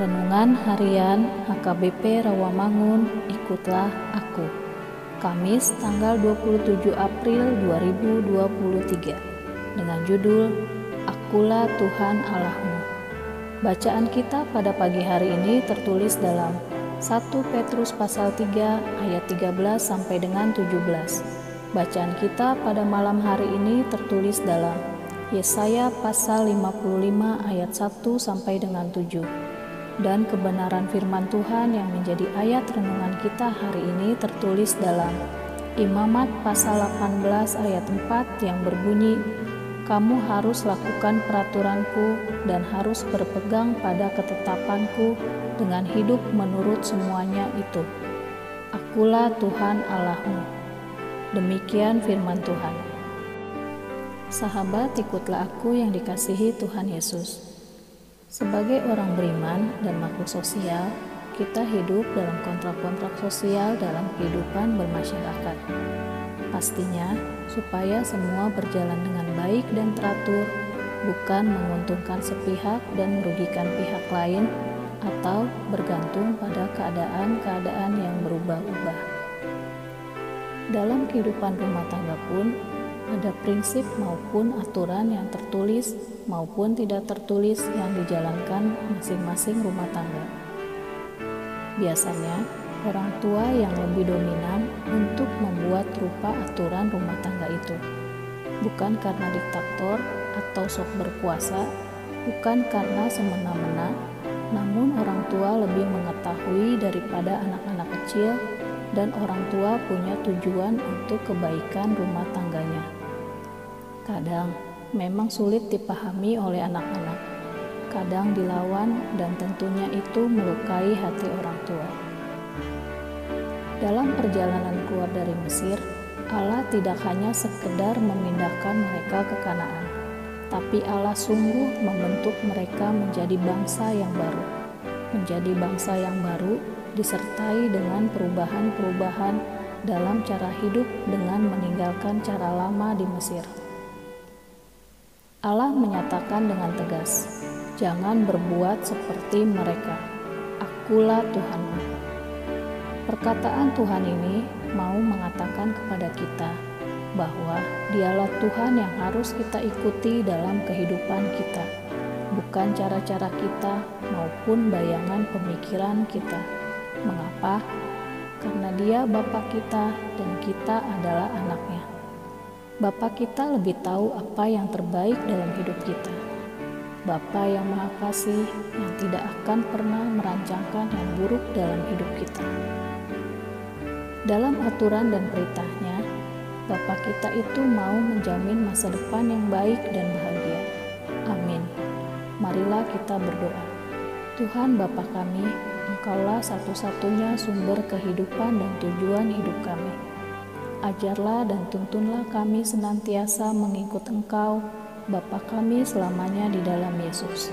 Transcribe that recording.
Renungan Harian HKBP Rawamangun, ikutlah aku. Kamis tanggal 27 April 2023 dengan judul Akulah Tuhan Allahmu. Bacaan kita pada pagi hari ini tertulis dalam 1 Petrus pasal 3 ayat 13 sampai dengan 17. Bacaan kita pada malam hari ini tertulis dalam Yesaya pasal 55 ayat 1 sampai dengan 7 dan kebenaran firman Tuhan yang menjadi ayat renungan kita hari ini tertulis dalam Imamat pasal 18 ayat 4 yang berbunyi kamu harus lakukan peraturanku dan harus berpegang pada ketetapanku dengan hidup menurut semuanya itu. Akulah Tuhan Allahmu. Demikian firman Tuhan. Sahabat, ikutlah aku yang dikasihi Tuhan Yesus. Sebagai orang beriman dan makhluk sosial, kita hidup dalam kontrak-kontrak sosial dalam kehidupan bermasyarakat. Pastinya, supaya semua berjalan dengan baik dan teratur, bukan menguntungkan sepihak dan merugikan pihak lain, atau bergantung pada keadaan-keadaan yang berubah-ubah. Dalam kehidupan rumah tangga pun, ada prinsip maupun aturan yang tertulis maupun tidak tertulis yang dijalankan masing-masing rumah tangga. Biasanya, orang tua yang lebih dominan untuk membuat rupa aturan rumah tangga itu. Bukan karena diktator atau sok berkuasa, bukan karena semena-mena, namun orang tua lebih mengetahui daripada anak-anak kecil dan orang tua punya tujuan untuk kebaikan rumah tangganya. Kadang memang sulit dipahami oleh anak-anak, kadang dilawan, dan tentunya itu melukai hati orang tua. Dalam perjalanan keluar dari Mesir, Allah tidak hanya sekedar memindahkan mereka ke Kanaan, tapi Allah sungguh membentuk mereka menjadi bangsa yang baru. Menjadi bangsa yang baru disertai dengan perubahan-perubahan dalam cara hidup dengan meninggalkan cara lama di Mesir. Allah menyatakan dengan tegas, "Jangan berbuat seperti mereka. Akulah Tuhanmu." Perkataan Tuhan ini mau mengatakan kepada kita bahwa Dialah Tuhan yang harus kita ikuti dalam kehidupan kita, bukan cara-cara kita maupun bayangan pemikiran kita. Mengapa? Karena Dia Bapa kita dan kita adalah anaknya. Bapa kita lebih tahu apa yang terbaik dalam hidup kita. Bapa yang Maha Kasih yang tidak akan pernah merancangkan yang buruk dalam hidup kita. Dalam aturan dan perintahnya, Bapa kita itu mau menjamin masa depan yang baik dan bahagia. Amin. Marilah kita berdoa. Tuhan Bapa kami, Engkaulah satu-satunya sumber kehidupan dan tujuan hidup kami. Ajarlah dan tuntunlah kami senantiasa mengikut Engkau, Bapa kami selamanya di dalam Yesus.